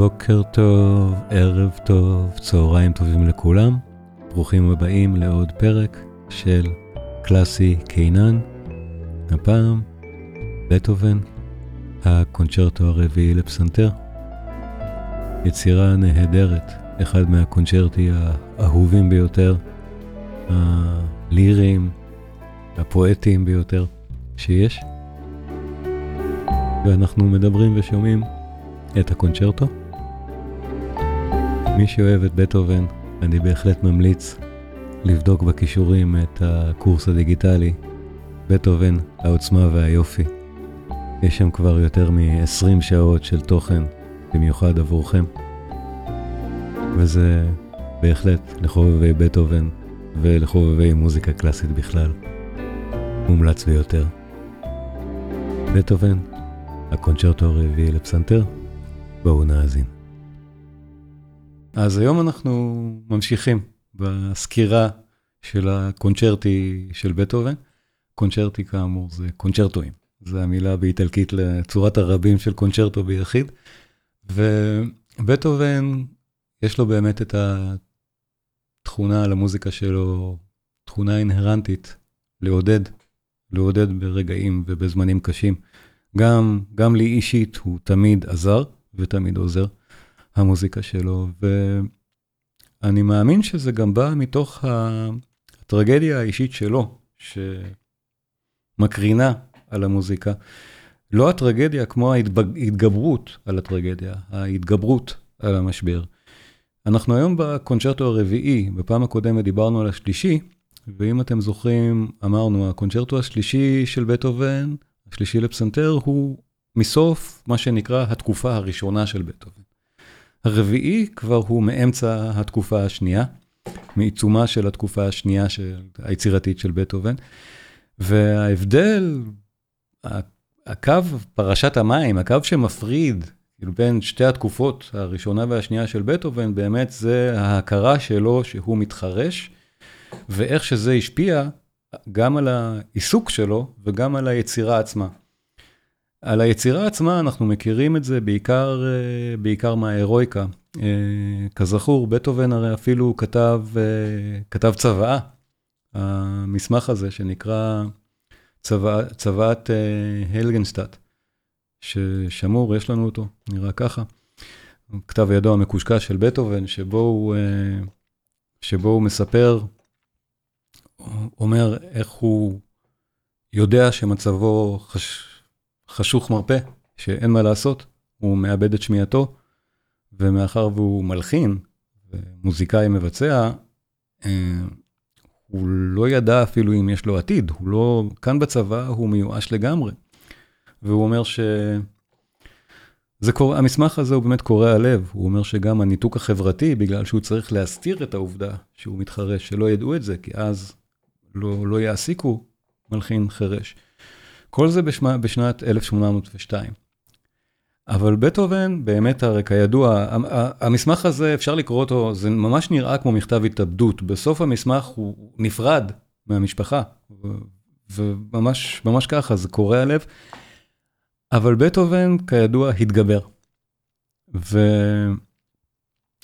בוקר טוב, ערב טוב, צהריים טובים לכולם. ברוכים הבאים לעוד פרק של קלאסי קינן. הפעם, בטהובן, הקונצ'רטו הרביעי לפסנתר. יצירה נהדרת, אחד מהקונצ'רטי האהובים ביותר, הליריים, הפואטיים ביותר שיש. ואנחנו מדברים ושומעים את הקונצ'רטו. מי שאוהב את בטהובן, אני בהחלט ממליץ לבדוק בכישורים את הקורס הדיגיטלי, בטהובן, העוצמה והיופי. יש שם כבר יותר מ-20 שעות של תוכן, במיוחד עבורכם. וזה בהחלט לחובבי בטהובן ולחובבי מוזיקה קלאסית בכלל. מומלץ ביותר. בטהובן, הקונצ'רטו הרביעי לפסנתר, בואו נאזין. אז היום אנחנו ממשיכים בסקירה של הקונצ'רטי של בטהובן. קונצ'רטי כאמור זה קונצ'רטואים, זו המילה באיטלקית לצורת הרבים של קונצ'רטו ביחיד. ובטהובן, יש לו באמת את התכונה למוזיקה שלו, תכונה אינהרנטית, לעודד, לעודד ברגעים ובזמנים קשים. גם, גם לי אישית הוא תמיד עזר ותמיד עוזר, המוזיקה שלו, ואני מאמין שזה גם בא מתוך הטרגדיה האישית שלו, שמקרינה על המוזיקה. לא הטרגדיה כמו ההתגברות על הטרגדיה, ההתגברות על המשבר. אנחנו היום בקונצ'רטו הרביעי, בפעם הקודמת דיברנו על השלישי, ואם אתם זוכרים, אמרנו, הקונצ'רטו השלישי של בטהובן, השלישי לפסנתר, הוא מסוף מה שנקרא התקופה הראשונה של בטהובן. הרביעי כבר הוא מאמצע התקופה השנייה, מעיצומה של התקופה השנייה היצירתית של בטהובן. וההבדל, הקו, פרשת המים, הקו שמפריד כאילו בין שתי התקופות, הראשונה והשנייה של בטהובן, באמת זה ההכרה שלו שהוא מתחרש, ואיך שזה השפיע גם על העיסוק שלו וגם על היצירה עצמה. על היצירה עצמה אנחנו מכירים את זה בעיקר, בעיקר מההירואיקה. כזכור, בטהובן הרי אפילו כתב, כתב צוואה, המסמך הזה שנקרא צוואת הלגנסטאט, ששמור, יש לנו אותו, נראה ככה. כתב הידו המקושקש של בטהובן, שבו הוא מספר אומר איך הוא יודע שמצבו חש... חשוך מרפא, שאין מה לעשות, הוא מאבד את שמיעתו, ומאחר והוא מלחין, ומוזיקאי מבצע, אה, הוא לא ידע אפילו אם יש לו עתיד, הוא לא, כאן בצבא הוא מיואש לגמרי. והוא אומר ש... זה קור... המסמך הזה הוא באמת קורע לב, הוא אומר שגם הניתוק החברתי, בגלל שהוא צריך להסתיר את העובדה שהוא מתחרש, שלא ידעו את זה, כי אז לא, לא יעסיקו מלחין חירש. כל זה בשמה, בשנת 1802. אבל בטהובן, באמת, הרי כידוע, המסמך הזה, אפשר לקרוא אותו, זה ממש נראה כמו מכתב התאבדות. בסוף המסמך הוא נפרד מהמשפחה, וממש ממש ככה, זה קורע לב. אבל בטהובן, כידוע, התגבר.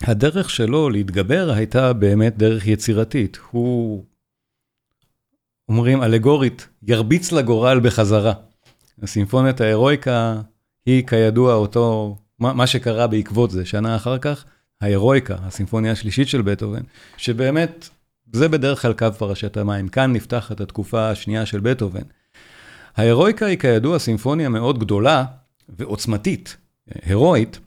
והדרך שלו להתגבר הייתה באמת דרך יצירתית. הוא אומרים אלגורית, ירביץ לגורל בחזרה. הסימפוניית ההירואיקה היא כידוע אותו, מה, מה שקרה בעקבות זה, שנה אחר כך, ההירואיקה, הסימפוניה השלישית של בטהובן, שבאמת, זה בדרך כלל קו פרשת המים, כאן נפתחת התקופה השנייה של בטהובן. ההירואיקה היא כידוע סימפוניה מאוד גדולה ועוצמתית, הירואית,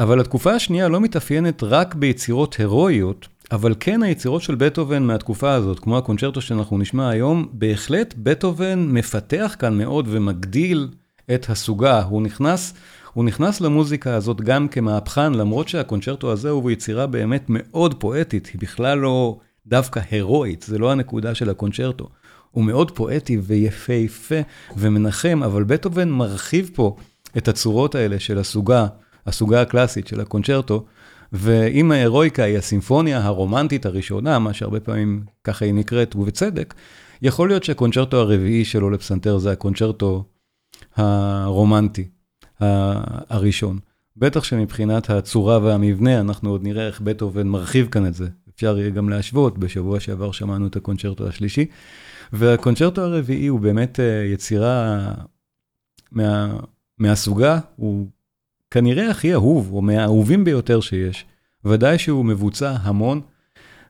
אבל התקופה השנייה לא מתאפיינת רק ביצירות הירואיות, אבל כן היצירות של בטהובן מהתקופה הזאת, כמו הקונצ'רטו שאנחנו נשמע היום, בהחלט בטהובן מפתח כאן מאוד ומגדיל את הסוגה. הוא נכנס, הוא נכנס למוזיקה הזאת גם כמהפכן, למרות שהקונצ'רטו הזה הוא יצירה באמת מאוד פואטית, היא בכלל לא דווקא הירואית, זה לא הנקודה של הקונצ'רטו. הוא מאוד פואטי ויפהפה ומנחם, אבל בטהובן מרחיב פה את הצורות האלה של הסוגה, הסוגה הקלאסית של הקונצ'רטו, ואם ההירואיקה היא הסימפוניה הרומנטית הראשונה, מה שהרבה פעמים ככה היא נקראת, ובצדק, יכול להיות שהקונצ'רטו הרביעי שלו לפסנתר זה הקונצ'רטו הרומנטי הראשון. בטח שמבחינת הצורה והמבנה, אנחנו עוד נראה איך בטהובן מרחיב כאן את זה. אפשר יהיה גם להשוות, בשבוע שעבר שמענו את הקונצ'רטו השלישי, והקונצ'רטו הרביעי הוא באמת יצירה מה, מהסוגה, הוא כנראה הכי אהוב, או מהאהובים ביותר שיש. ודאי שהוא מבוצע המון,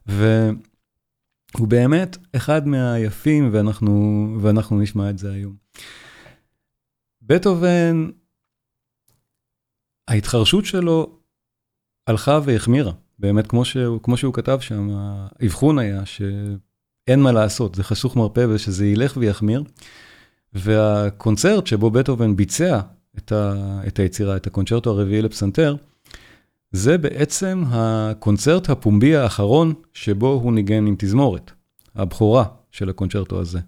והוא באמת אחד מהיפים, ואנחנו, ואנחנו נשמע את זה היום. בטהובן, ההתחרשות שלו הלכה והחמירה. באמת, כמו שהוא, כמו שהוא כתב שם, האבחון היה שאין מה לעשות, זה חשוך מרפא ושזה ילך ויחמיר. והקונצרט שבו בטהובן ביצע את, ה, את היצירה, את הקונצ'רטו הרביעי לפסנתר, זה בעצם הקונצרט הפומבי האחרון שבו הוא ניגן עם תזמורת, הבכורה של הקונצ'רטו הזה.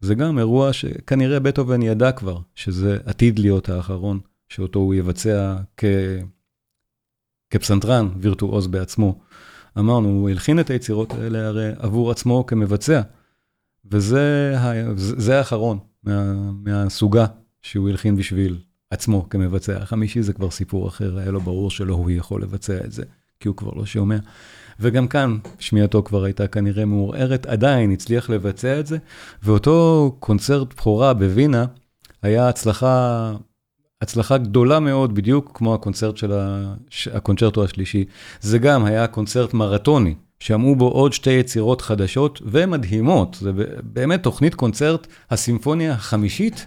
זה גם אירוע שכנראה בטהובן ידע כבר שזה עתיד להיות האחרון, שאותו הוא יבצע כ... כפסנתרן וירטואוז בעצמו. אמרנו, הוא הלחין את היצירות האלה הרי עבור עצמו כמבצע, וזה האחרון מה, מהסוגה שהוא הלחין בשביל עצמו כמבצע. החמישי זה כבר סיפור אחר, היה לו ברור שלא הוא יכול לבצע את זה, כי הוא כבר לא שומע. וגם כאן שמיעתו כבר הייתה כנראה מעורערת, עדיין הצליח לבצע את זה, ואותו קונצרט בכורה בווינה היה הצלחה, הצלחה גדולה מאוד, בדיוק כמו הקונצרט של הקונצ'רטו השלישי. זה גם היה קונצרט מרתוני, שמעו בו עוד שתי יצירות חדשות ומדהימות. זה באמת תוכנית קונצרט הסימפוניה החמישית,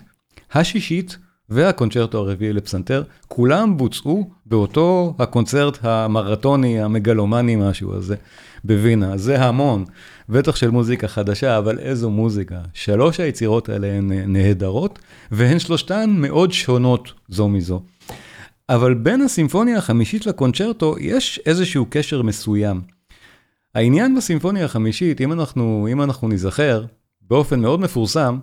השישית, והקונצ'רטו הרביעי לפסנתר, כולם בוצעו באותו הקונצרט המרתוני, המגלומני משהו הזה, בווינה. זה המון, בטח של מוזיקה חדשה, אבל איזו מוזיקה. שלוש היצירות האלה הן נהדרות, והן שלושתן מאוד שונות זו מזו. אבל בין הסימפוניה החמישית לקונצ'רטו יש איזשהו קשר מסוים. העניין בסימפוניה החמישית, אם אנחנו, אם אנחנו נזכר, באופן מאוד מפורסם,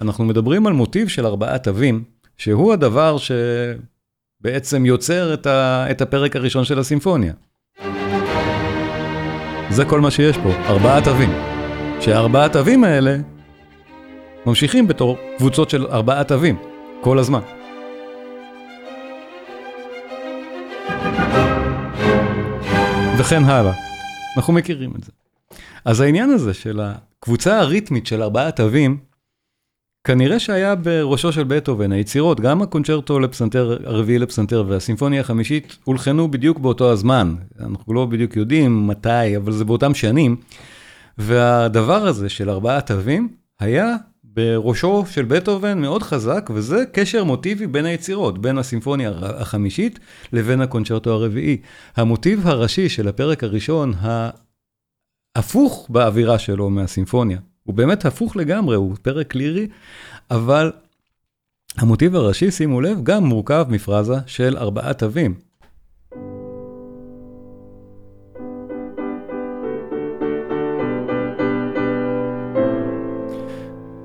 אנחנו מדברים על מוטיב של ארבעה תווים, שהוא הדבר שבעצם יוצר את, ה, את הפרק הראשון של הסימפוניה. זה כל מה שיש פה, ארבעה תווים. שהארבעה תווים האלה ממשיכים בתור קבוצות של ארבעה תווים, כל הזמן. וכן הלאה. אנחנו מכירים את זה. אז העניין הזה של הקבוצה הריתמית של ארבעה תווים, כנראה שהיה בראשו של בטהובן, היצירות, גם הקונצ'רטו לפסנתר, הרביעי לפסנתר והסימפוניה החמישית, הולחנו בדיוק באותו הזמן. אנחנו לא בדיוק יודעים מתי, אבל זה באותם שנים. והדבר הזה של ארבעה תווים, היה בראשו של בטהובן מאוד חזק, וזה קשר מוטיבי בין היצירות, בין הסימפוניה החמישית לבין הקונצ'רטו הרביעי. המוטיב הראשי של הפרק הראשון, ההפוך באווירה שלו מהסימפוניה. הוא באמת הפוך לגמרי, הוא פרק לירי, אבל המוטיב הראשי, שימו לב, גם מורכב מפרזה של ארבעה תווים.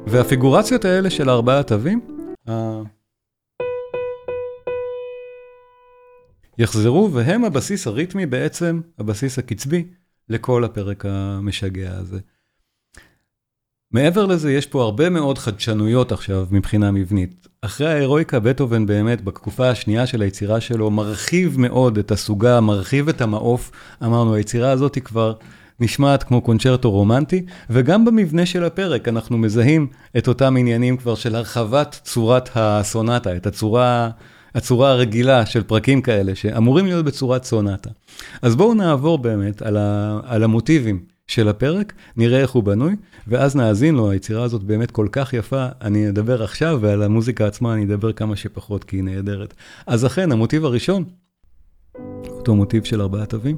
והפיגורציות האלה של ארבעה תווים, יחזרו והם הבסיס הריתמי בעצם, הבסיס הקצבי, לכל הפרק המשגע הזה. מעבר לזה, יש פה הרבה מאוד חדשנויות עכשיו מבחינה מבנית. אחרי ההירואיקה, בטהובן באמת, בתקופה השנייה של היצירה שלו, מרחיב מאוד את הסוגה, מרחיב את המעוף. אמרנו, היצירה הזאת היא כבר נשמעת כמו קונצ'רטו רומנטי, וגם במבנה של הפרק אנחנו מזהים את אותם עניינים כבר של הרחבת צורת הסונטה, את הצורה, הצורה הרגילה של פרקים כאלה, שאמורים להיות בצורת סונטה. אז בואו נעבור באמת על, ה, על המוטיבים של הפרק, נראה איך הוא בנוי, ואז נאזין לו, היצירה הזאת באמת כל כך יפה, אני אדבר עכשיו, ועל המוזיקה עצמה אני אדבר כמה שפחות, כי היא נהדרת. אז אכן, המוטיב הראשון, אותו מוטיב של ארבעה תווים.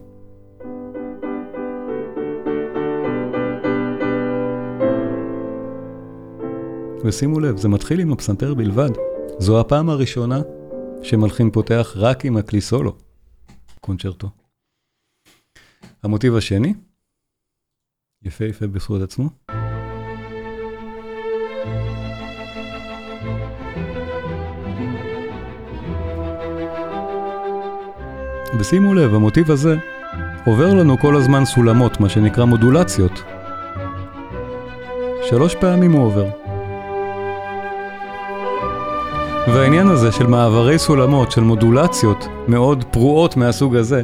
ושימו לב, זה מתחיל עם הפסנתר בלבד. זו הפעם הראשונה שמלחין פותח רק עם הכלי סולו, קונצ'רטו. המוטיב השני, יפהפה בזכות עצמו. ושימו לב, המוטיב הזה עובר לנו כל הזמן סולמות, מה שנקרא מודולציות. שלוש פעמים הוא עובר. והעניין הזה של מעברי סולמות, של מודולציות מאוד פרועות מהסוג הזה,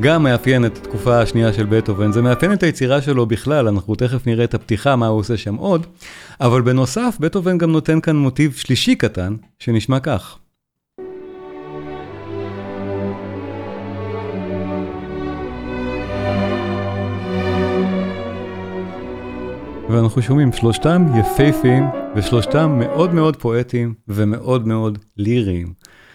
גם מאפיין את התקופה השנייה של בטהובן, זה מאפיין את היצירה שלו בכלל, אנחנו תכף נראה את הפתיחה, מה הוא עושה שם עוד, אבל בנוסף, בטהובן גם נותן כאן מוטיב שלישי קטן, שנשמע כך. ואנחנו שומעים שלושתם יפייפיים ושלושתם מאוד מאוד פואטיים ומאוד מאוד ליריים.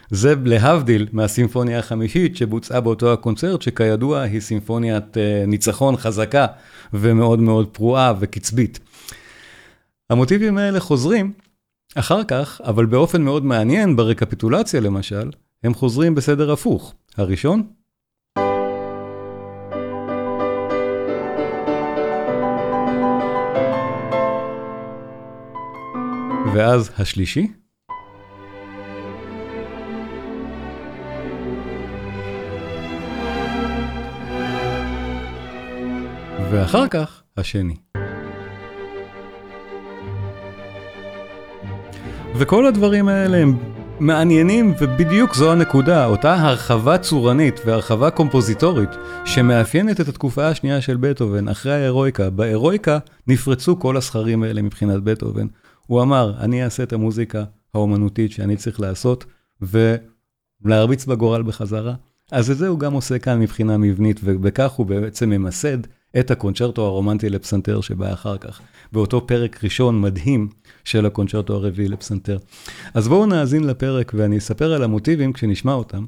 זה להבדיל מהסימפוניה החמישית שבוצעה באותו הקונצרט, שכידוע היא סימפוניית uh, ניצחון חזקה ומאוד מאוד פרועה וקצבית. המוטיבים האלה חוזרים אחר כך, אבל באופן מאוד מעניין ברקפיטולציה למשל, הם חוזרים בסדר הפוך. הראשון, ואז השלישי. ואחר כך השני. וכל הדברים האלה הם מעניינים ובדיוק זו הנקודה, אותה הרחבה צורנית והרחבה קומפוזיטורית שמאפיינת את התקופה השנייה של בטהובן אחרי ההירואיקה. בהירואיקה נפרצו כל הסכרים האלה מבחינת בטהובן. הוא אמר, אני אעשה את המוזיקה האומנותית שאני צריך לעשות, ולהרביץ בגורל בחזרה. אז את זה הוא גם עושה כאן מבחינה מבנית, ובכך הוא בעצם ממסד את הקונצ'רטו הרומנטי לפסנתר שבא אחר כך, באותו פרק ראשון מדהים של הקונצ'רטו הרביעי לפסנתר. אז בואו נאזין לפרק ואני אספר על המוטיבים כשנשמע אותם,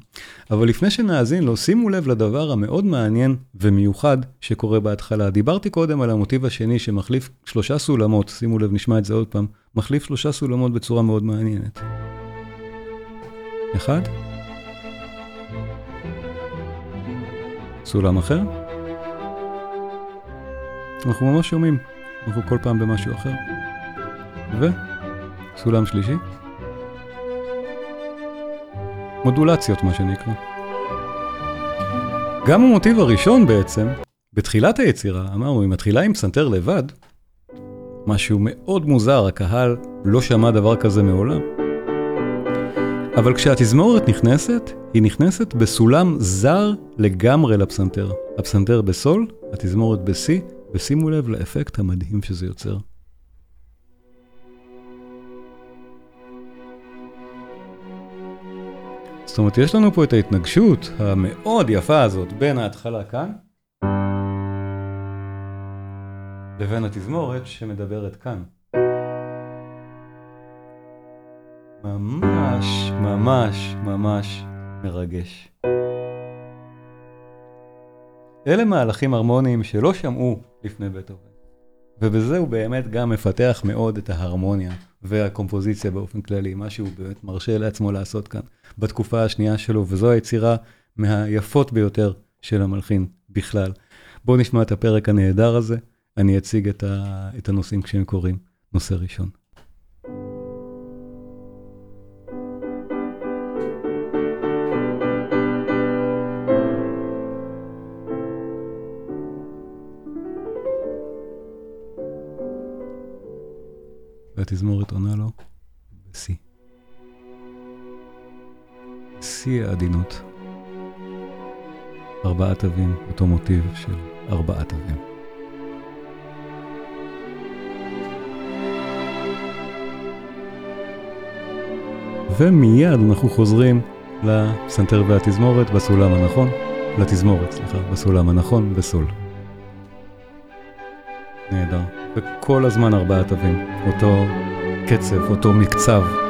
אבל לפני שנאזין לו, שימו לב לדבר המאוד מעניין ומיוחד שקורה בהתחלה. דיברתי קודם על המוטיב השני שמחליף שלושה סולמות, שימו לב, נשמע את זה עוד פעם, מחליף שלושה סולמות בצורה מאוד מעניינת. אחד. סולם אחר. אנחנו ממש שומעים, אנחנו כל פעם במשהו אחר. וסולם שלישי. מודולציות, מה שנקרא. גם המוטיב הראשון בעצם, בתחילת היצירה, אמרנו, היא מתחילה עם פסנתר לבד, משהו מאוד מוזר, הקהל לא שמע דבר כזה מעולם. אבל כשהתזמורת נכנסת, היא נכנסת בסולם זר לגמרי לפסנתר. הפסנתר בסול, התזמורת בסי, ושימו לב לאפקט המדהים שזה יוצר. זאת אומרת, יש לנו פה את ההתנגשות המאוד יפה הזאת בין ההתחלה כאן לבין התזמורת שמדברת כאן. ממש, ממש, ממש מרגש. אלה מהלכים הרמוניים שלא שמעו לפני בטהובן. ובזה הוא באמת גם מפתח מאוד את ההרמוניה והקומפוזיציה באופן כללי, מה שהוא באמת מרשה לעצמו לעשות כאן בתקופה השנייה שלו, וזו היצירה מהיפות ביותר של המלחין בכלל. בואו נשמע את הפרק הנהדר הזה, אני אציג את, ה, את הנושאים כשהם קורים. נושא ראשון. והתזמורת עונה לו בשיא. שיא העדינות. ארבעה תווים, אותו מוטיב של ארבעה תווים. ומיד אנחנו חוזרים לפסנתר והתזמורת בסולם הנכון, לתזמורת, סליחה, בסולם הנכון, בסול. וכל הזמן ארבעה תווים, אותו קצב, אותו מקצב.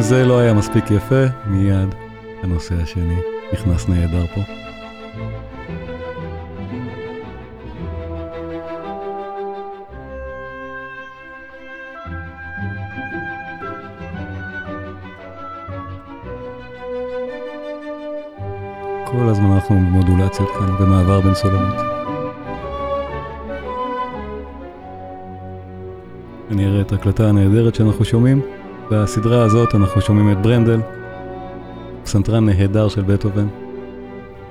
זה לא היה מספיק יפה, מיד הנושא השני נכנס נהדר פה. כל הזמן אנחנו במודולציות כאן, במעבר בין סולמות. אני אראה את ההקלטה הנהדרת שאנחנו שומעים. בסדרה הזאת אנחנו שומעים את ברנדל, פסנתרן נהדר של בטהובן.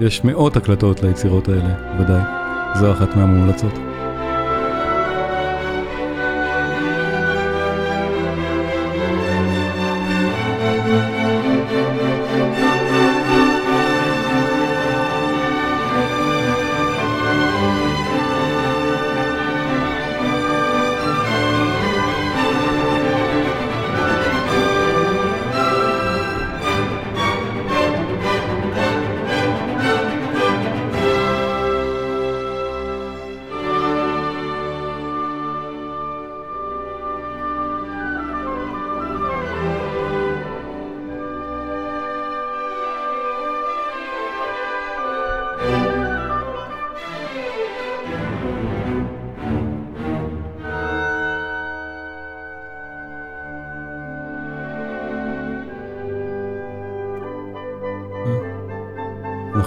יש מאות הקלטות ליצירות האלה, ודאי. זו אחת מהמומלצות.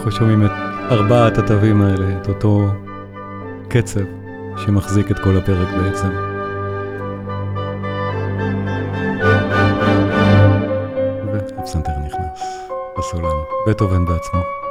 אנחנו שומעים את ארבעת התווים האלה, את אותו קצב שמחזיק את כל הפרק בעצם. והפסנתר נכנס, הסולן, בטהובן בעצמו.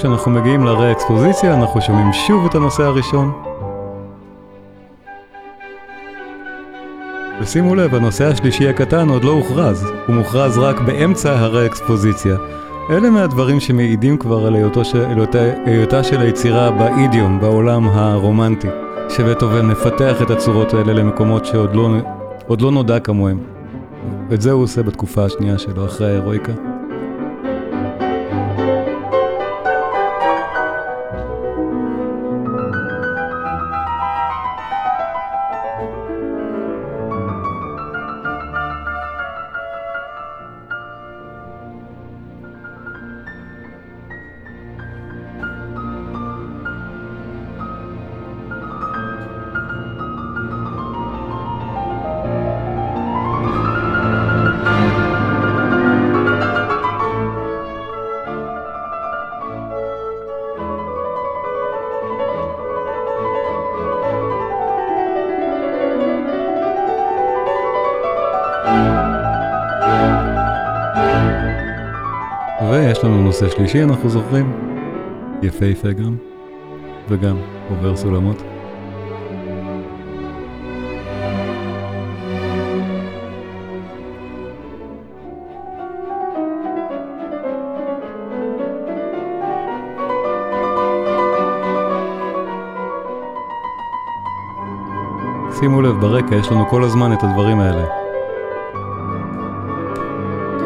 וכשאנחנו מגיעים לרה-אקספוזיציה אנחנו שומעים שוב את הנושא הראשון. ושימו לב, הנושא השלישי הקטן עוד לא הוכרז, הוא מוכרז רק באמצע הרה-אקספוזיציה. אלה מהדברים שמעידים כבר על היותו של, היותה של היצירה באידיום, בעולם הרומנטי, שבטהובן מפתח את הצורות האלה למקומות שעוד לא, לא נודע כמוהם. את זה הוא עושה בתקופה השנייה שלו, אחרי ההירואיקה. נושא שלישי, אנחנו זוכרים, יפהפה גם, וגם עובר סולמות. שימו לב, ברקע יש לנו כל הזמן את הדברים האלה.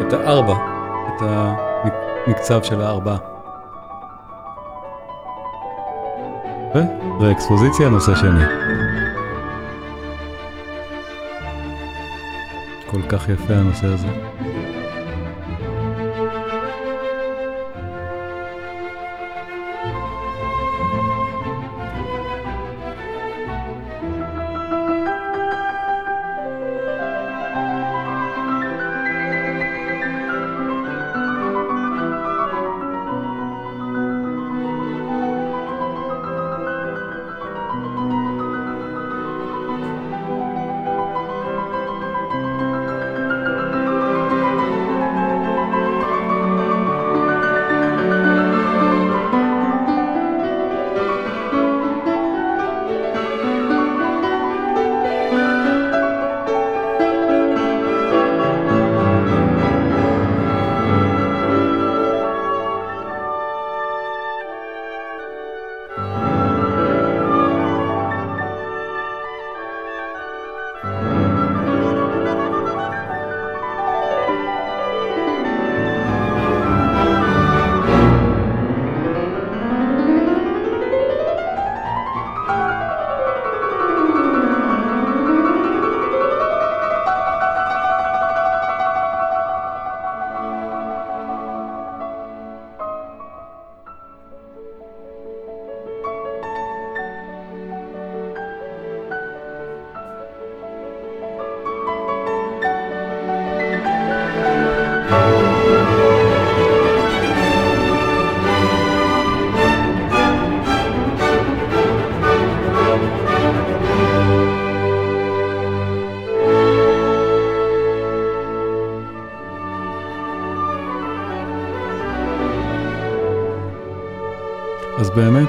את הארבע, את ה... מקצב של הארבעה. ואקספוזיציה נושא שני. כל כך יפה הנושא הזה.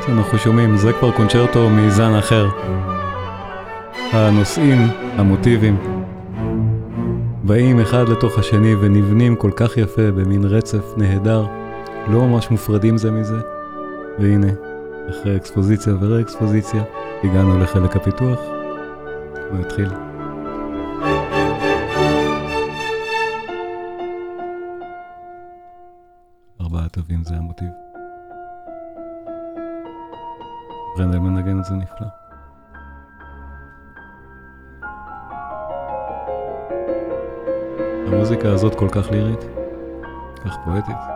אנחנו שומעים, זה כבר קונצ'רטו מזן אחר. הנושאים, המוטיבים, באים אחד לתוך השני ונבנים כל כך יפה במין רצף נהדר, לא ממש מופרדים זה מזה. והנה, אחרי אקספוזיציה ורה-אקספוזיציה, הגענו לחלק הפיתוח, ונתחיל. ארבעה תווים זה המוטיב. ברנדל מנגן את זה נפלא. המוזיקה הזאת כל כך לירית, כך פואטית.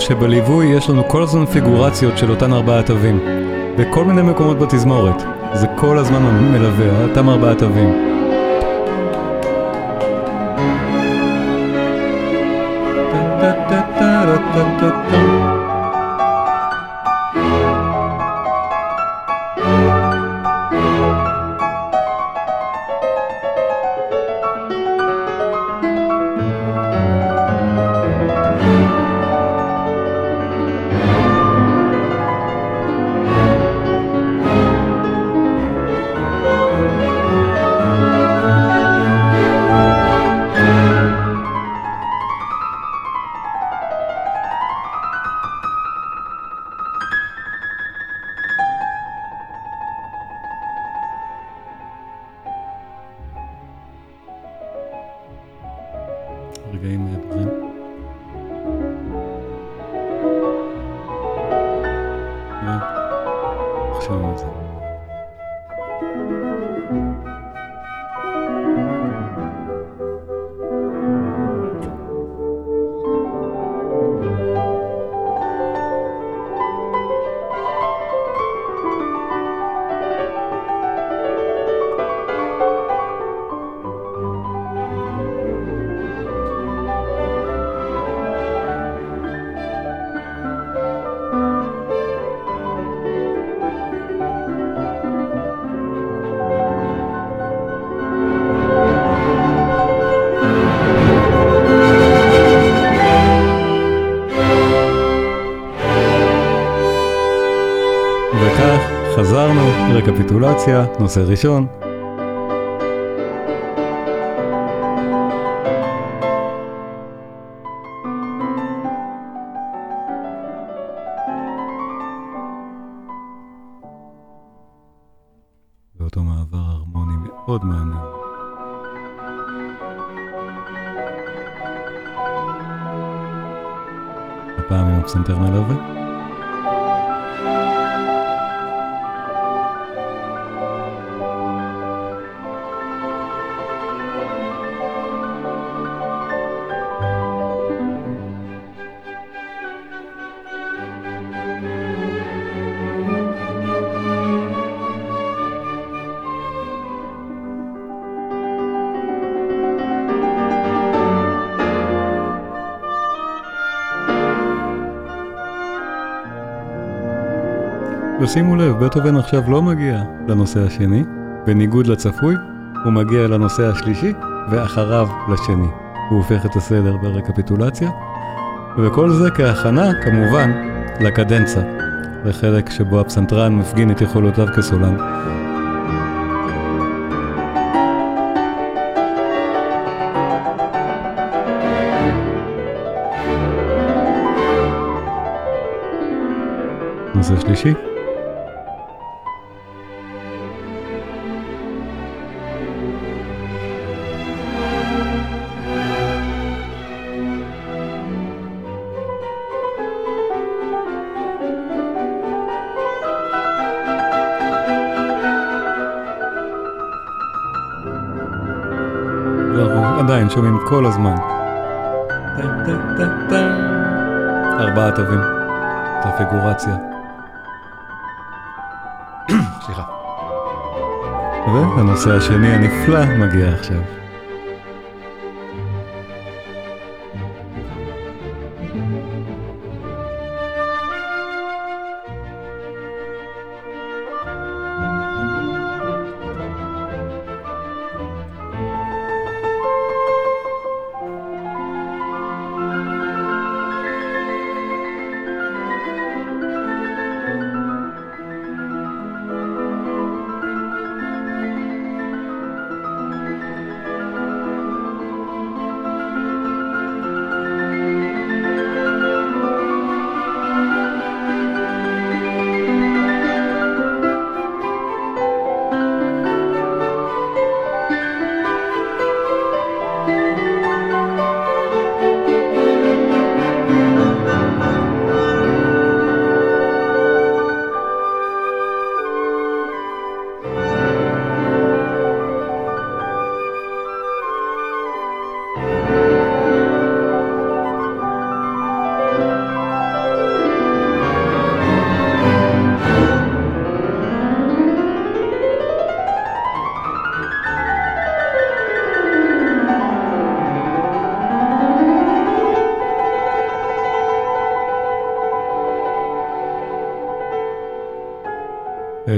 לב שבליווי יש לנו כל הזמן פיגורציות של אותן ארבעה תווים. בכל מיני מקומות בתזמורת. זה כל הזמן מלווה, אותם ארבעה תווים. רקפיטולציה, נושא ראשון. ושימו לב, בטהובן עכשיו לא מגיע לנושא השני, בניגוד לצפוי, הוא מגיע לנושא השלישי, ואחריו לשני. הוא הופך את הסדר ברקפיטולציה, וכל זה כהכנה, כמובן, לקדנצה, לחלק שבו הפסנתרן מפגין את יכולותיו כסולן. נושא שלישי כל הזמן. ארבעה תווים, את הפיגורציה. סליחה. והנושא השני הנפלא מגיע עכשיו.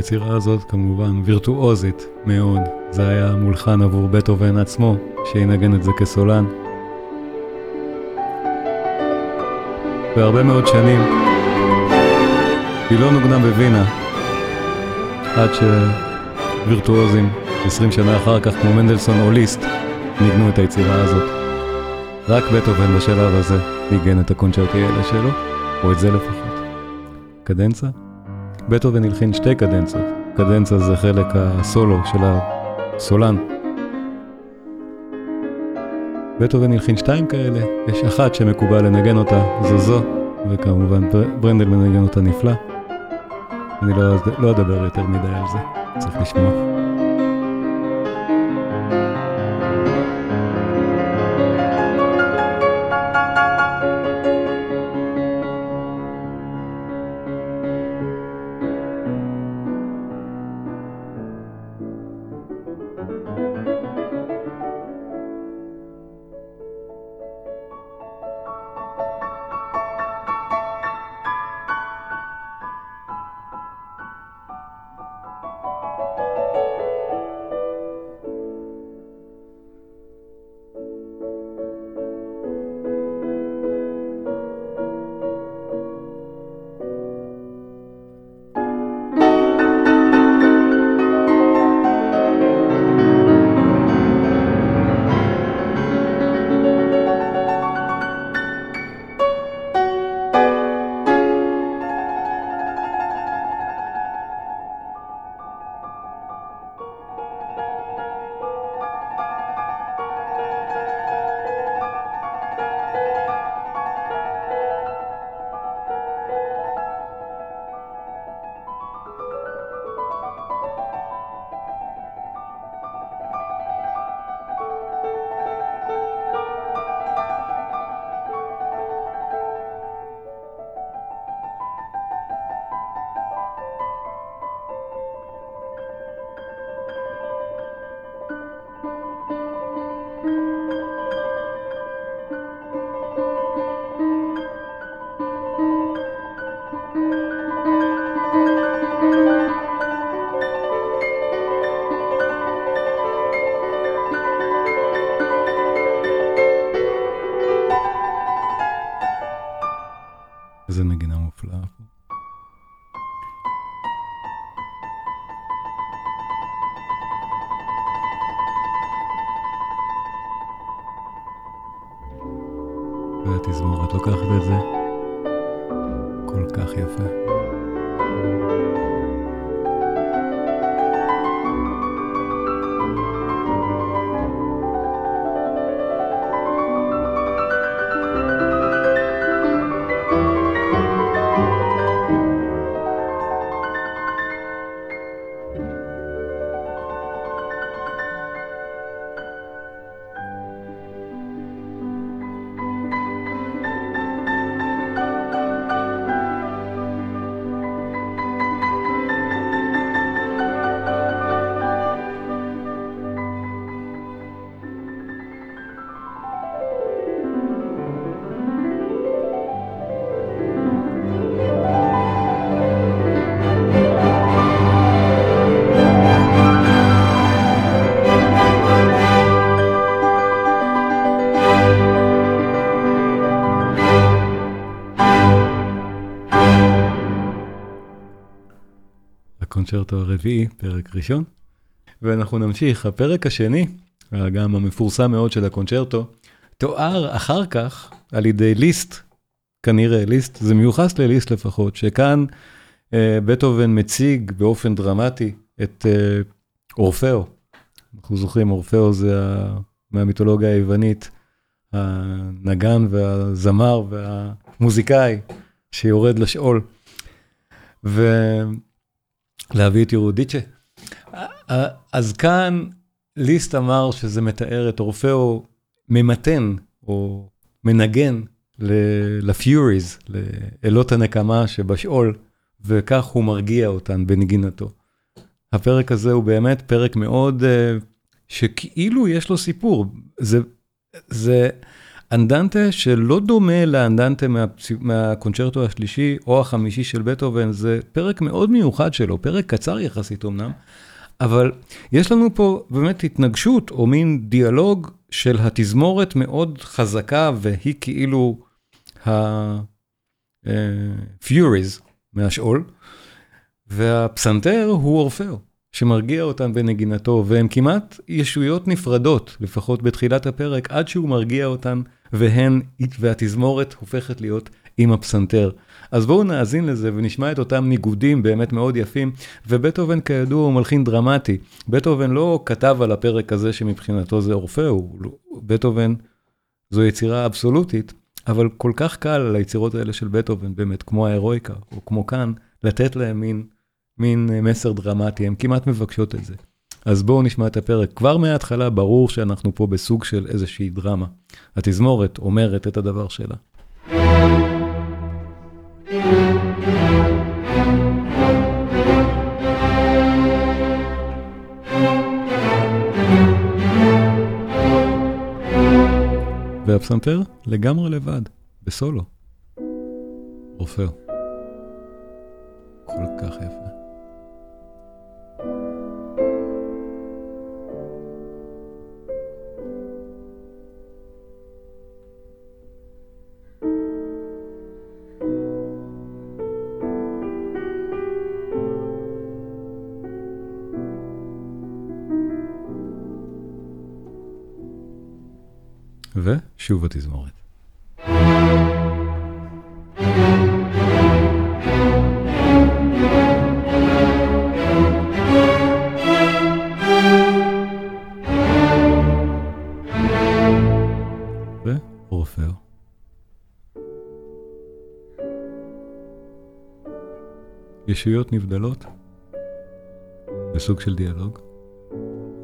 היצירה הזאת כמובן וירטואוזית מאוד. זה היה מולחן עבור בטהובן עצמו, שינגן את זה כסולן. והרבה מאוד שנים היא לא נוגנה בווינה, עד שווירטואוזים 20 שנה אחר כך, כמו מנדלסון או ליסט, ניגנו את היצירה הזאת. רק בטהובן בשלב הזה ניגן את הקונצ'רטיילה שלו, או את זה לפחות. קדנצה? בטהובן הלחין שתי קדנצות, קדנצה זה חלק הסולו של הסולן. בטהובן הלחין שתיים כאלה, יש אחת שמקובל לנגן אותה, זו זו, וכמובן ברנדל מנגן אותה נפלא. אני לא, לא אדבר יותר מדי על זה, צריך לשמוע. הקונצ'רטו הרביעי, פרק ראשון. ואנחנו נמשיך. הפרק השני, גם המפורסם מאוד של הקונצ'רטו, תואר אחר כך על ידי ליסט, כנראה ליסט, זה מיוחס לליסט לפחות, שכאן אה, בטהובן מציג באופן דרמטי את אה, אורפאו. אנחנו זוכרים, אורפאו זה ה... מהמיתולוגיה היוונית, הנגן והזמר והמוזיקאי שיורד לשאול. ולהביא את ירודיצ'ה. אז כאן ליסט אמר שזה מתאר את אורפאו ממתן או מנגן לפיוריז, לאלות הנקמה שבשאול, וכך הוא מרגיע אותן בנגינתו. הפרק הזה הוא באמת פרק מאוד, אה, שכאילו יש לו סיפור. זה, זה אנדנטה שלא דומה לאנדנטה מה, מהקונצ'רטו השלישי או החמישי של בטהובן, זה פרק מאוד מיוחד שלו, פרק קצר יחסית אמנם, אבל יש לנו פה באמת התנגשות או מין דיאלוג של התזמורת מאוד חזקה והיא כאילו ה-Furies אה, מהשאול, והפסנתר הוא אורפאו, שמרגיע אותם בנגינתו, והם כמעט ישויות נפרדות, לפחות בתחילת הפרק, עד שהוא מרגיע אותן, והן, והתזמורת הופכת להיות עם הפסנתר. אז בואו נאזין לזה ונשמע את אותם ניגודים באמת מאוד יפים, ובטהובן כידוע הוא מלחין דרמטי. בטהובן לא כתב על הפרק הזה שמבחינתו זה אורפאו, בטהובן זו יצירה אבסולוטית, אבל כל כך קל על היצירות האלה של בטהובן, באמת, כמו ההירואיקה, או כמו כאן, לתת להם מין, מין מסר דרמטי, הן כמעט מבקשות את זה. אז בואו נשמע את הפרק. כבר מההתחלה ברור שאנחנו פה בסוג של איזושהי דרמה. התזמורת אומרת את הדבר שלה. והפסנתר לגמרי לבד, בסולו. רופא. כל כך יפה. ושוב התזמורת. ישויות נבדלות. בסוג של דיאלוג,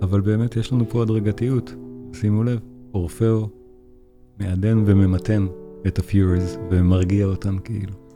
אבל באמת יש לנו פה הדרגתיות, שימו לב, אורפאו מעדן וממתן את הפיוריז ומרגיע אותם כאילו.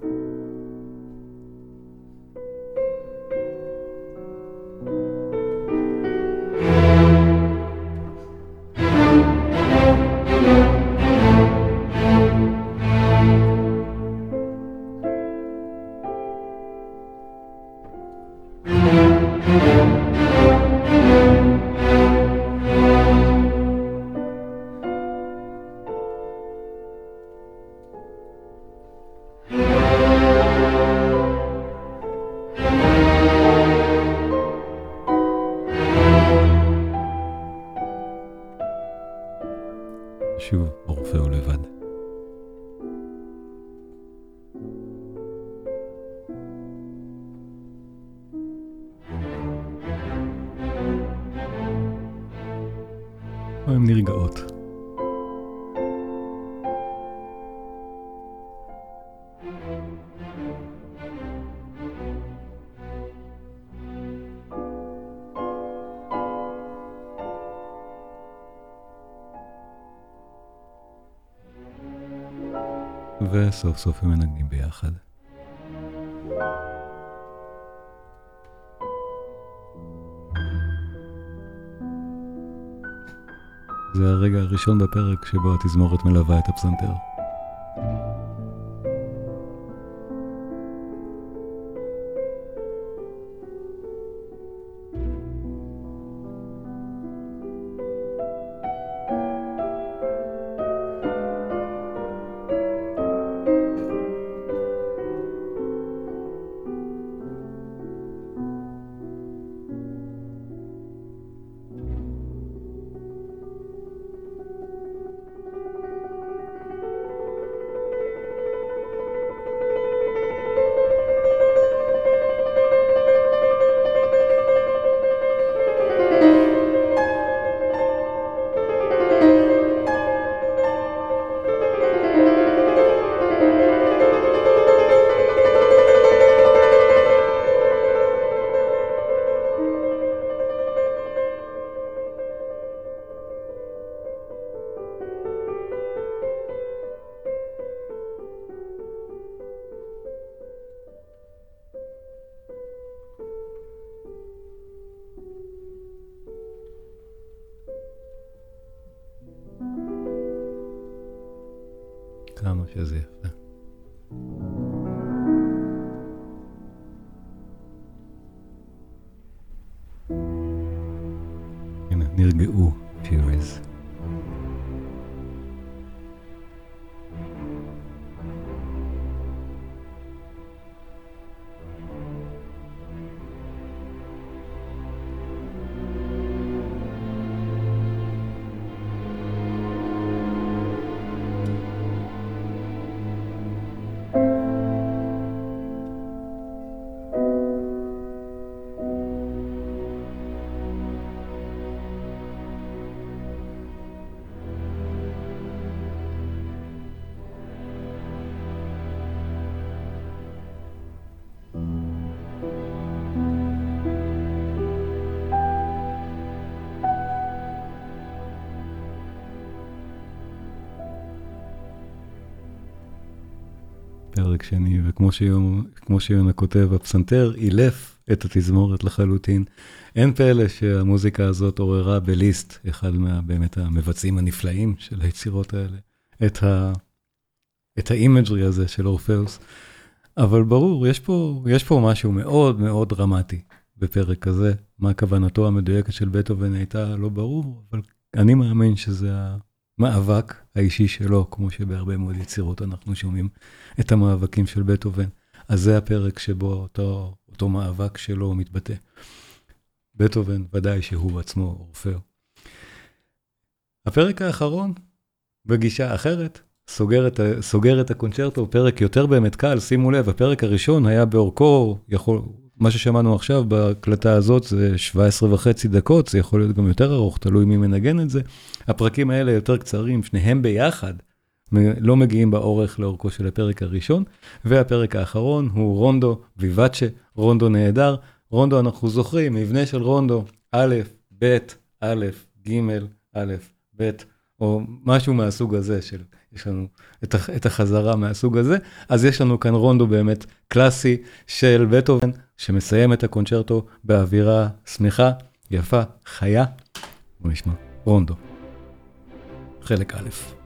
וסוף סוף הם מנגנים ביחד. זה הרגע הראשון בפרק שבו התזמורת מלווה את הפסנתר. כמה שזה יפה. הנה, נרגעו שיונה, שיונה כותב, הפסנתר אילף את התזמורת לחלוטין. אין פלא שהמוזיקה הזאת עוררה בליסט, אחד מה, באמת המבצעים הנפלאים של היצירות האלה, את, ה, את ה imagery הזה של אורפאוס. אבל ברור, יש פה, יש פה משהו מאוד מאוד דרמטי בפרק כזה. מה כוונתו המדויקת של בטהובן הייתה לא ברור, אבל אני מאמין שזה המאבק האישי שלו, כמו שבהרבה מאוד יצירות אנחנו שומעים את המאבקים של בטהובן. אז זה הפרק שבו אותו, אותו מאבק שלו מתבטא. בטהובן, ודאי שהוא עצמו אורפאו. הפרק האחרון, בגישה אחרת, סוגר את, סוגר את הקונצ'רטו, פרק יותר באמת קל, שימו לב, הפרק הראשון היה באורכו, יכול, מה ששמענו עכשיו בהקלטה הזאת זה 17 וחצי דקות, זה יכול להיות גם יותר ארוך, תלוי מי מנגן את זה. הפרקים האלה יותר קצרים, שניהם ביחד, לא מגיעים באורך לאורכו של הפרק הראשון, והפרק האחרון הוא רונדו ויבאצ'ה, רונדו נהדר. רונדו, אנחנו זוכרים, מבנה של רונדו, א', ב', א', ג', א', ב', או משהו מהסוג הזה, של, יש לנו את, את החזרה מהסוג הזה, אז יש לנו כאן רונדו באמת קלאסי של בטהובן, שמסיים את הקונצ'רטו באווירה שמחה, יפה, חיה. בוא נשמע, רונדו. חלק א'.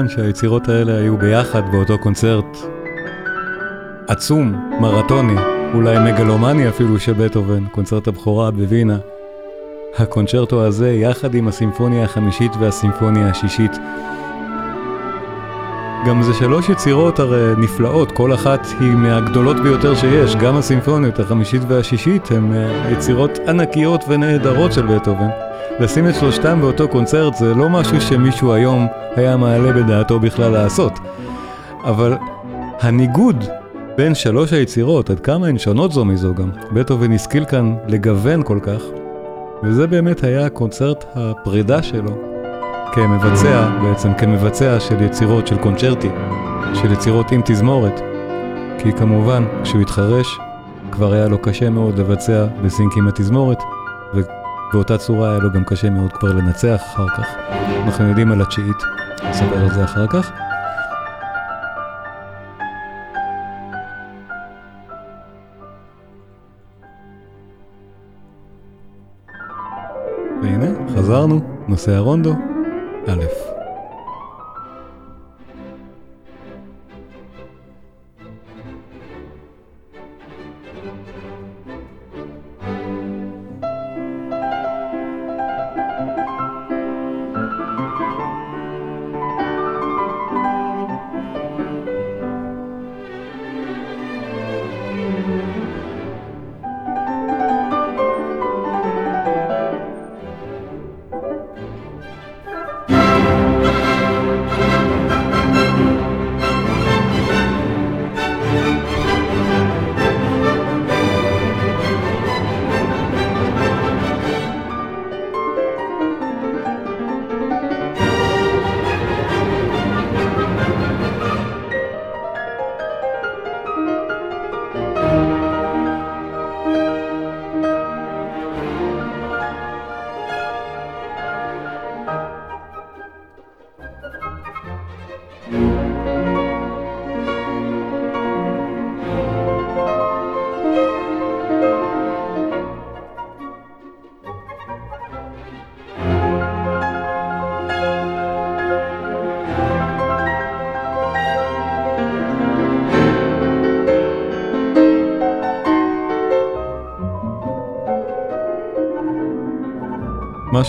יאומן שהיצירות האלה היו ביחד באותו קונצרט עצום, מרתוני, אולי מגלומני אפילו של בטהובן, קונצרט הבכורה בווינה. הקונצ'רטו הזה יחד עם הסימפוניה החמישית והסימפוניה השישית גם זה שלוש יצירות הרי נפלאות, כל אחת היא מהגדולות ביותר שיש, גם הסימפוניות החמישית והשישית הן אה, יצירות ענקיות ונהדרות של בטהובן. לשים את שלושתם באותו קונצרט זה לא משהו שמישהו היום היה מעלה בדעתו בכלל לעשות. אבל הניגוד בין שלוש היצירות, עד כמה הן שונות זו מזו גם, בטהובן השכיל כאן לגוון כל כך, וזה באמת היה קונצרט הפרידה שלו כמבצע, בעצם כמבצע של יצירות של קונצ'רטי, של יצירות עם תזמורת. כי כמובן, כשהוא התחרש, כבר היה לו קשה מאוד לבצע בסינק עם התזמורת, ובאותה צורה היה לו גם קשה מאוד כבר לנצח אחר כך. אנחנו יודעים על התשיעית, נספר על זה אחר כך. והנה, חזרנו, נושא הרונדו, א'.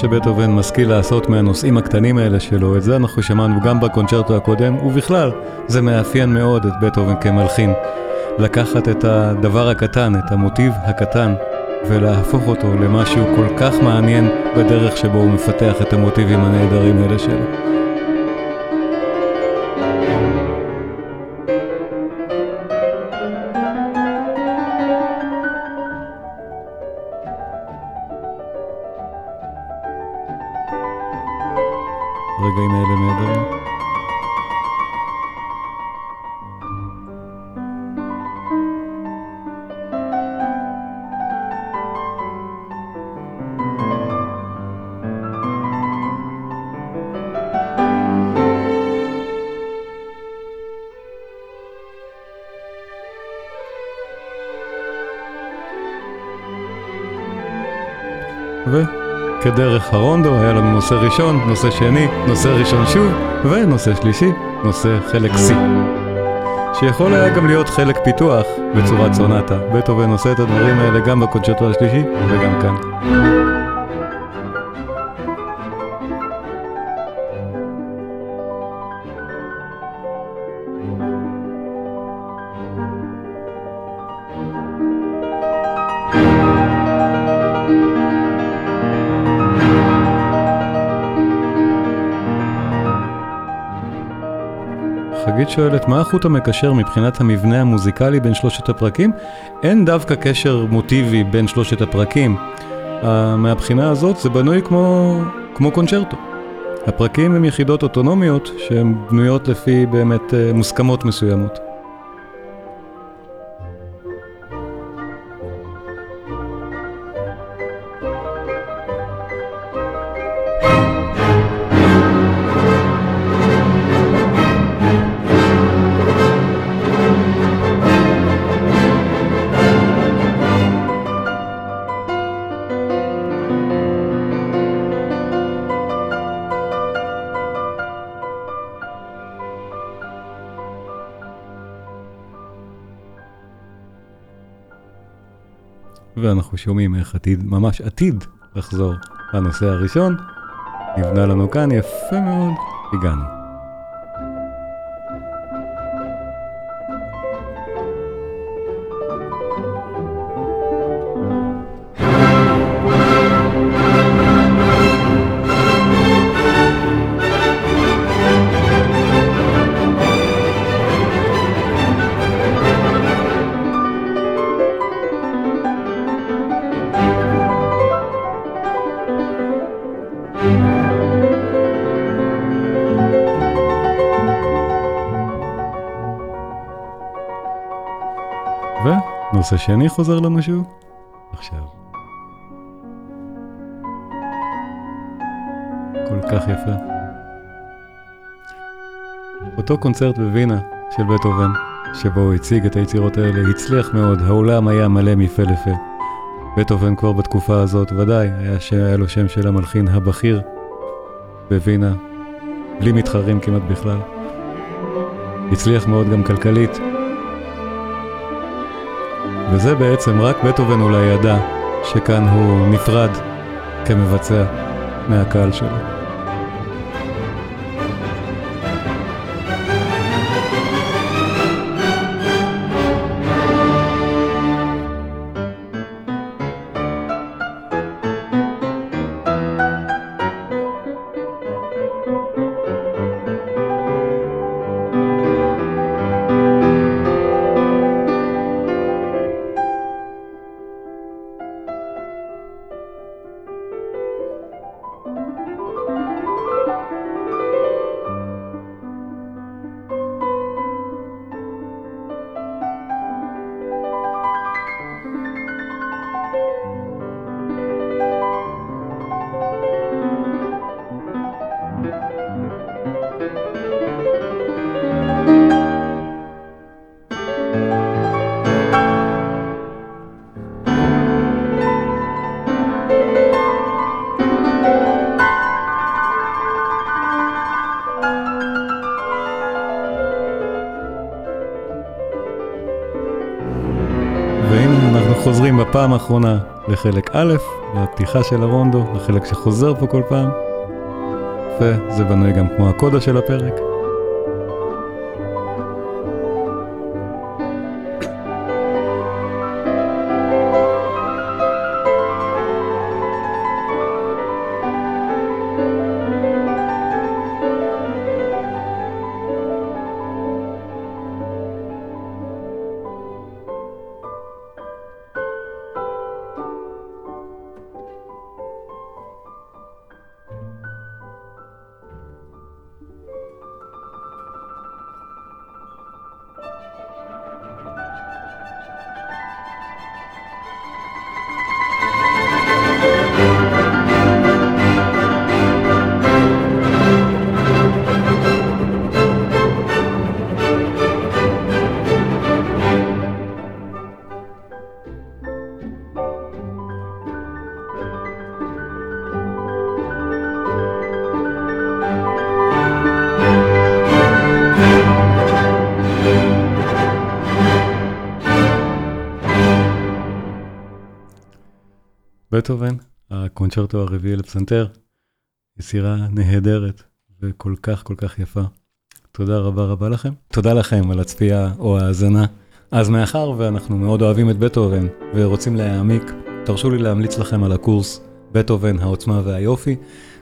שבטהובן משכיל לעשות מהנושאים הקטנים האלה שלו, את זה אנחנו שמענו גם בקונצ'רטו הקודם, ובכלל, זה מאפיין מאוד את בטהובן כמלחין. לקחת את הדבר הקטן, את המוטיב הקטן, ולהפוך אותו למשהו כל כך מעניין בדרך שבו הוא מפתח את המוטיבים הנהדרים האלה שלו. וכדרך הרונדו היה לנו נושא ראשון, נושא שני, נושא ראשון שוב, ונושא שלישי, נושא חלק C. שיכול היה גם להיות חלק פיתוח בצורת סונטה. בטהובן עושה את הדברים האלה גם בקונצ'רטו השלישי וגם כאן. שואלת, מה החוט המקשר מבחינת המבנה המוזיקלי בין שלושת הפרקים? אין דווקא קשר מוטיבי בין שלושת הפרקים. Uh, מהבחינה הזאת זה בנוי כמו, כמו קונצ'רטו. הפרקים הם יחידות אוטונומיות שהן בנויות לפי באמת uh, מוסכמות מסוימות. ואנחנו שומעים איך עתיד, ממש עתיד לחזור לנושא הראשון. נבנה לנו כאן יפה מאוד, הגענו. ונושא שני חוזר לנו שוב, עכשיו. כל כך יפה. אותו קונצרט בווינה של בטהובן, שבו הוא הציג את היצירות האלה, הצליח מאוד, האולם היה מלא מפה לפה. בטהובן כבר בתקופה הזאת, ודאי, היה, היה לו שם של המלחין הבכיר בווינה, בלי מתחרים כמעט בכלל. הצליח מאוד גם כלכלית, וזה בעצם רק בטהובן אולי ידע שכאן הוא נפרד כמבצע מהקהל שלו. והנה אנחנו חוזרים בפעם האחרונה לחלק א', בפתיחה של הרונדו, החלק שחוזר פה כל פעם. וזה בנוי גם כמו הקודה של הפרק. בטהובן, הקונצ'רטו הרביעי לפסנתר, יצירה נהדרת וכל כך כל כך יפה. תודה רבה רבה לכם. תודה לכם על הצפייה או ההאזנה. אז מאחר ואנחנו מאוד אוהבים את בטהובן ורוצים להעמיק, תרשו לי להמליץ לכם על הקורס בטהובן, העוצמה והיופי.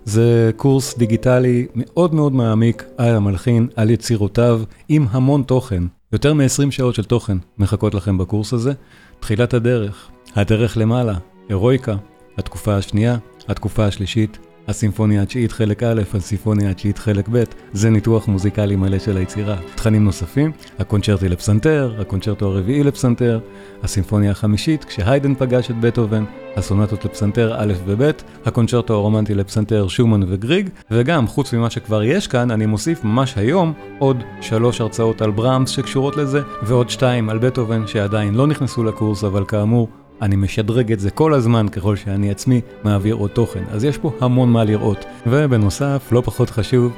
זה קורס דיגיטלי מאוד מאוד מעמיק על המלחין, על יצירותיו, עם המון תוכן. יותר מ-20 שעות של תוכן מחכות לכם בקורס הזה. תחילת הדרך, הדרך למעלה, הירואיקה, התקופה השנייה, התקופה השלישית, הסימפוניה התשיעית חלק א', הסימפוניה התשיעית חלק ב', זה ניתוח מוזיקלי מלא של היצירה. תכנים נוספים, הקונצ'רטי לפסנתר, הקונצ'רטו הרביעי לפסנתר, הסימפוניה החמישית, כשהיידן פגש את בטהובן, הסונטות לפסנתר א' וב', הקונצ'רטו הרומנטי לפסנתר שומן וגריג, וגם, חוץ ממה שכבר יש כאן, אני מוסיף ממש היום עוד שלוש הרצאות על בראמס שקשורות לזה, ועוד שתיים על בטהובן שעדיין לא נכנסו לקורס, אבל כאמור, אני משדרג את זה כל הזמן ככל שאני עצמי מעביר עוד תוכן, אז יש פה המון מה לראות. ובנוסף, לא פחות חשוב,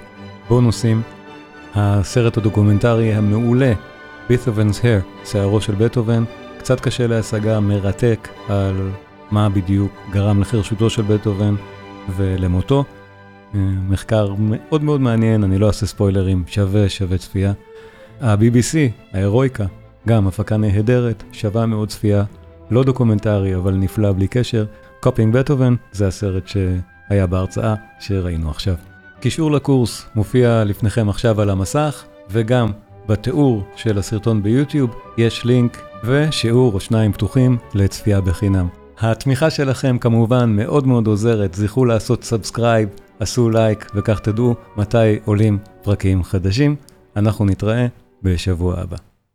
בונוסים, הסרט הדוקומנטרי המעולה, בית'ובנ's Hair, שערו של בטהובן, קצת קשה להשגה, מרתק על מה בדיוק גרם לחרשותו של בטהובן ולמותו. אה, מחקר מאוד מאוד מעניין, אני לא אעשה ספוילרים, שווה שווה צפייה. ה-BBC, האירואיקה, גם הפקה נהדרת, שווה מאוד צפייה. לא דוקומנטרי, אבל נפלא בלי קשר. Copying Beethoven זה הסרט שהיה בהרצאה שראינו עכשיו. קישור לקורס מופיע לפניכם עכשיו על המסך, וגם בתיאור של הסרטון ביוטיוב יש לינק ושיעור או שניים פתוחים לצפייה בחינם. התמיכה שלכם כמובן מאוד מאוד עוזרת, זכרו לעשות subscribe, עשו לייק וכך תדעו מתי עולים פרקים חדשים. אנחנו נתראה בשבוע הבא.